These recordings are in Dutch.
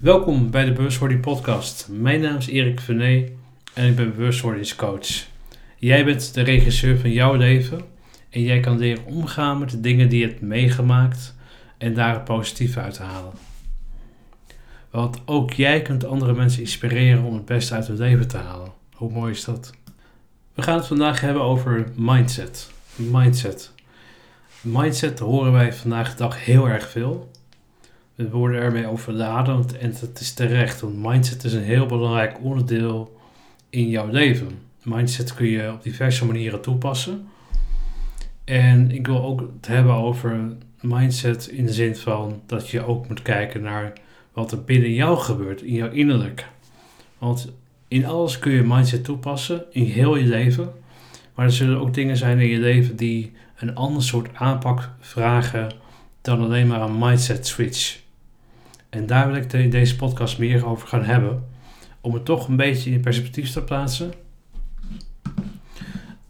Welkom bij de Bewustwording Podcast. Mijn naam is Erik Venet en ik ben bewustwordingscoach. Jij bent de regisseur van jouw leven en jij kan leren omgaan met de dingen die je hebt meegemaakt en daar het positieve uit te halen. Want ook jij kunt andere mensen inspireren om het beste uit hun leven te halen. Hoe mooi is dat? We gaan het vandaag hebben over mindset. Mindset. Mindset horen wij vandaag de dag heel erg veel. We worden ermee overladen en dat is terecht, want mindset is een heel belangrijk onderdeel in jouw leven. Mindset kun je op diverse manieren toepassen. En ik wil ook het hebben over mindset in de zin van dat je ook moet kijken naar wat er binnen jou gebeurt, in jouw innerlijk. Want in alles kun je mindset toepassen, in heel je leven. Maar er zullen ook dingen zijn in je leven die een ander soort aanpak vragen dan alleen maar een mindset switch. En daar wil ik in deze podcast meer over gaan hebben. Om het toch een beetje in perspectief te plaatsen.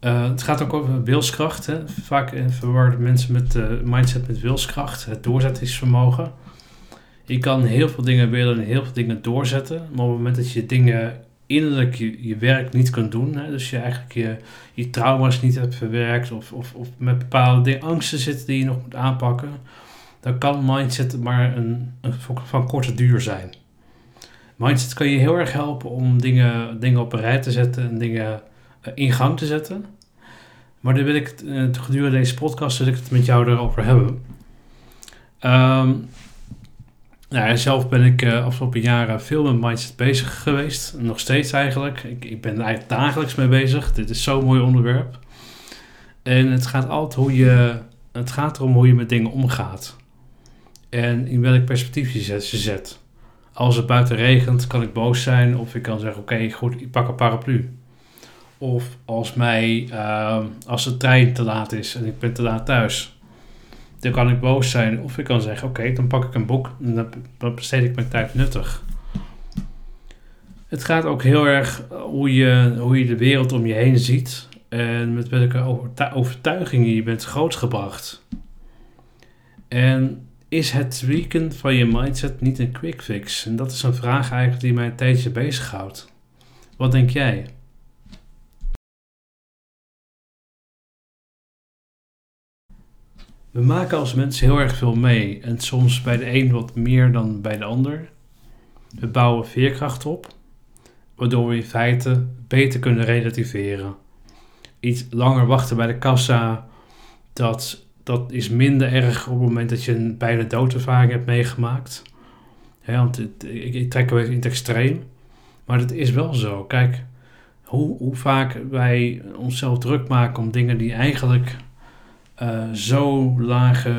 Uh, het gaat ook over wilskracht. Hè. Vaak verwarren mensen met uh, mindset met wilskracht, het doorzettingsvermogen. Je kan heel veel dingen willen en heel veel dingen doorzetten. Maar op het moment dat je dingen innerlijk je, je werk niet kunt doen, hè, dus je eigenlijk je, je trauma's niet hebt verwerkt of, of, of met bepaalde angsten zitten die je nog moet aanpakken, dan kan mindset maar een, een van korte duur zijn. Mindset kan je heel erg helpen om dingen, dingen op een rij te zetten en dingen eh, in gang te zetten. Maar daar wil ik uh, gedurende deze podcast wil ik het met jou erover hebben. Um, nou, zelf ben ik uh, afgelopen jaren veel met mindset bezig geweest. Nog steeds eigenlijk. Ik, ik ben er eigenlijk dagelijks mee bezig. Dit is zo'n mooi onderwerp. En het gaat altijd hoe je. Het gaat erom hoe je met dingen omgaat. En in welk perspectief je zet, ze zet. Als het buiten regent, kan ik boos zijn. Of ik kan zeggen: Oké, goed, ik pak een paraplu. Of als, mij, uh, als de trein te laat is en ik ben te laat thuis dan kan ik boos zijn. Of ik kan zeggen, oké, dan pak ik een boek en dan besteed ik mijn tijd nuttig. Het gaat ook heel erg hoe je, hoe je de wereld om je heen ziet. En met welke overtuigingen je bent grootgebracht. En is het tweaken van je mindset niet een quick fix? En dat is een vraag eigenlijk die mij een tijdje bezighoudt. Wat denk jij? We maken als mensen heel erg veel mee en soms bij de een wat meer dan bij de ander. We bouwen veerkracht op, waardoor we in feite beter kunnen relativeren. Iets langer wachten bij de kassa, dat, dat is minder erg op het moment dat je een bijna doodervaring hebt meegemaakt. want het, ik, trek even in het extreem, maar het is wel zo. Kijk, hoe, hoe vaak wij onszelf druk maken om dingen die eigenlijk uh, zo lage,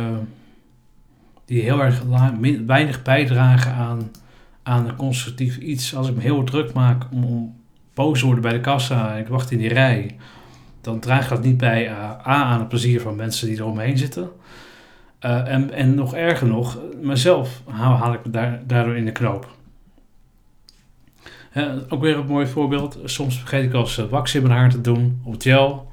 die heel erg weinig bijdragen aan, aan een constructief iets. Als ik me heel druk maak om, om boos te worden bij de kassa en ik wacht in die rij, dan draagt dat niet bij uh, A aan het plezier van mensen die er omheen zitten. Uh, en, en nog erger nog, mezelf haal, ik me daar, daardoor in de knoop. ook weer een mooi voorbeeld. Soms vergeet ik als wax in mijn haar te doen, of gel.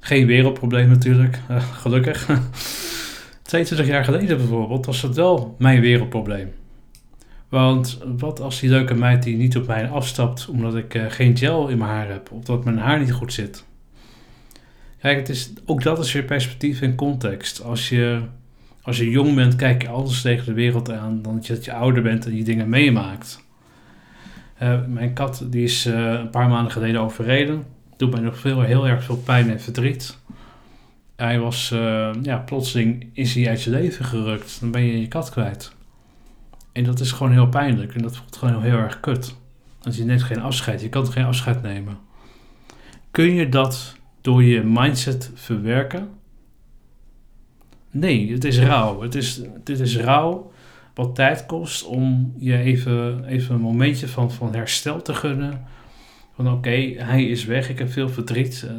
Geen wereldprobleem natuurlijk, gelukkig. 22 jaar geleden bijvoorbeeld was het wel mijn wereldprobleem. Want wat als die leuke meid die niet op mij afstapt omdat ik geen gel in mijn haar heb of dat mijn haar niet goed zit? Kijk, het is, ook dat is weer perspectief en context. Als je, als je jong bent, kijk je anders tegen de wereld aan dan dat je ouder bent en die dingen meemaakt. Uh, mijn kat die is een paar maanden geleden overreden doet mij nog veel, heel erg veel pijn en verdriet. Hij was, uh, ja, plotseling is hij uit je leven gerukt. Dan ben je je kat kwijt. En dat is gewoon heel pijnlijk. En dat voelt gewoon heel, erg kut. Want je neemt geen afscheid. Je kan geen afscheid nemen. Kun je dat door je mindset verwerken? Nee, het is rauw. Het is, dit is rauw wat tijd kost om je even, even een momentje van, van herstel te gunnen van oké, hij is weg, ik heb veel verdriet. Uh,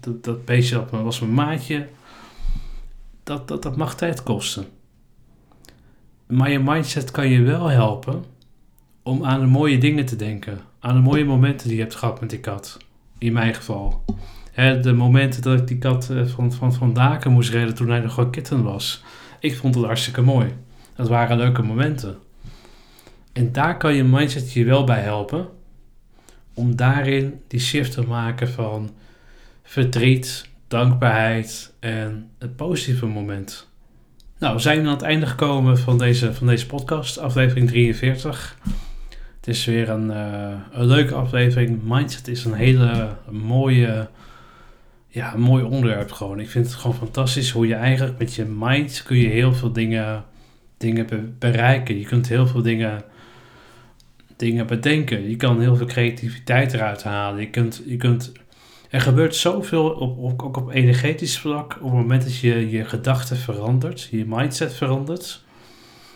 dat, dat beestje dat was mijn maatje. Dat, dat, dat mag tijd kosten. Maar je mindset kan je wel helpen om aan de mooie dingen te denken. Aan de mooie momenten die je hebt gehad met die kat. In mijn geval. De momenten dat ik die kat eh, van, van, van daken moest redden toen hij nog een kitten was. Ik vond het hartstikke mooi. Dat waren leuke momenten. En daar kan je mindset je wel bij helpen. Om daarin die shift te maken van verdriet, dankbaarheid en het positieve moment. Nou, we zijn aan het einde gekomen van deze, van deze podcast, aflevering 43. Het is weer een, uh, een leuke aflevering. Mindset is een hele mooie, ja, een mooi onderwerp gewoon. Ik vind het gewoon fantastisch hoe je eigenlijk met je mind kun je heel veel dingen, dingen bereiken. Je kunt heel veel dingen, dingen bedenken. Je kan heel veel creativiteit eruit halen. Je kunt, je kunt er gebeurt zoveel, op, op, ook op energetisch vlak, op het moment dat je je gedachten verandert, je mindset verandert,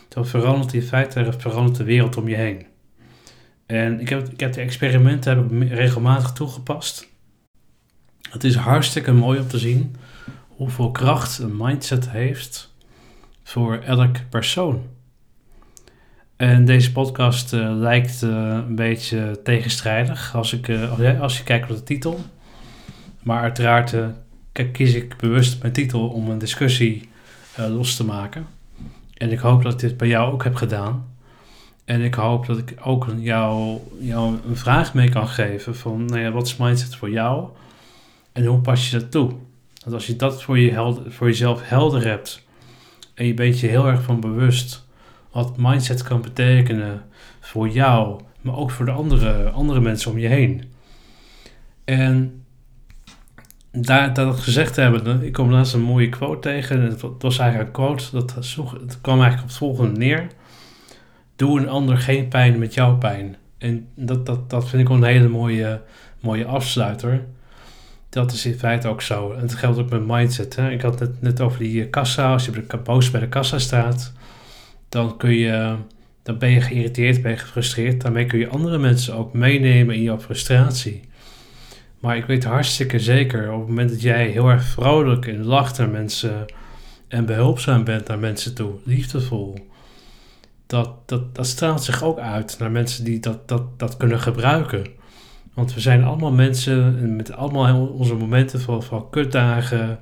dan verandert in feite verandert de wereld om je heen. En ik heb, ik heb de experimenten heb ik regelmatig toegepast. Het is hartstikke mooi om te zien hoeveel kracht een mindset heeft voor elk persoon. En deze podcast uh, lijkt uh, een beetje tegenstrijdig als, ik, uh, als je kijkt naar de titel. Maar uiteraard kies ik bewust mijn titel om een discussie los te maken. En ik hoop dat ik dit bij jou ook heb gedaan. En ik hoop dat ik ook jou, een vraag mee kan geven van, nou wat is mindset voor jou? En hoe pas je dat toe? Want als je dat voor, je voor jezelf helder hebt en je bent je heel erg van bewust wat mindset kan betekenen voor jou, maar ook voor de andere, andere mensen om je heen. En daar dat gezegd hebben, ik kom laatst een mooie quote tegen. Het was eigenlijk een quote, dat het kwam eigenlijk op het volgende neer. Doe een ander geen pijn met jouw pijn. En dat, dat, dat vind ik wel een hele mooie, mooie afsluiter. Dat is in feite ook zo. En het geldt ook met mindset. Hè. Ik had het net over die kassa. Als je boos bij de kassa staat, dan, kun je, dan ben je geïrriteerd, ben je gefrustreerd. Daarmee kun je andere mensen ook meenemen in jouw frustratie. Maar ik weet hartstikke zeker, op het moment dat jij heel erg vrolijk en lacht naar mensen en behulpzaam bent naar mensen toe, liefdevol, dat, dat, dat straalt zich ook uit naar mensen die dat, dat, dat kunnen gebruiken. Want we zijn allemaal mensen met allemaal onze momenten van, van kutdagen,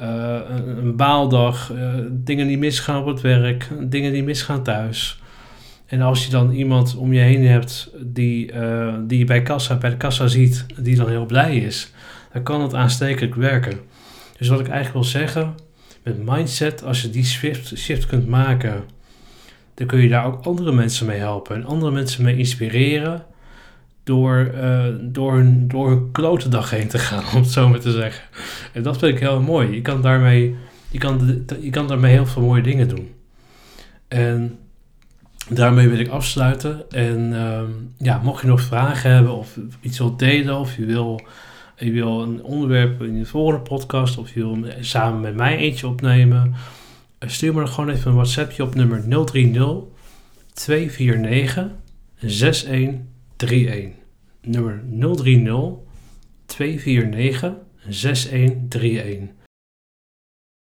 uh, een, baaldag, uh, dingen die misgaan op het werk, dingen die misgaan thuis. En als je dan iemand om je heen hebt die, uh, die je bij, kassa, bij de kassa ziet, die dan heel blij is, dan kan het aanstekelijk werken. Dus wat ik eigenlijk wil zeggen, met mindset, als je die shift, shift kunt maken, dan kun je daar ook andere mensen mee helpen. En andere mensen mee inspireren door, uh, door, door een dag heen te gaan, om het zo maar te zeggen. En dat vind ik heel mooi. Je kan daarmee, je kan, je kan daarmee heel veel mooie dingen doen. En daarmee wil ik afsluiten. En ehm, ja, mocht je nog vragen hebben of iets wilt delen of je wil, je wil een onderwerp in de volgende podcast of je wil samen met mij eentje opnemen, eh, stuur me dan gewoon even een WhatsAppje op nummer 030 249 6131. Nummer 030 249 6131.